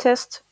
test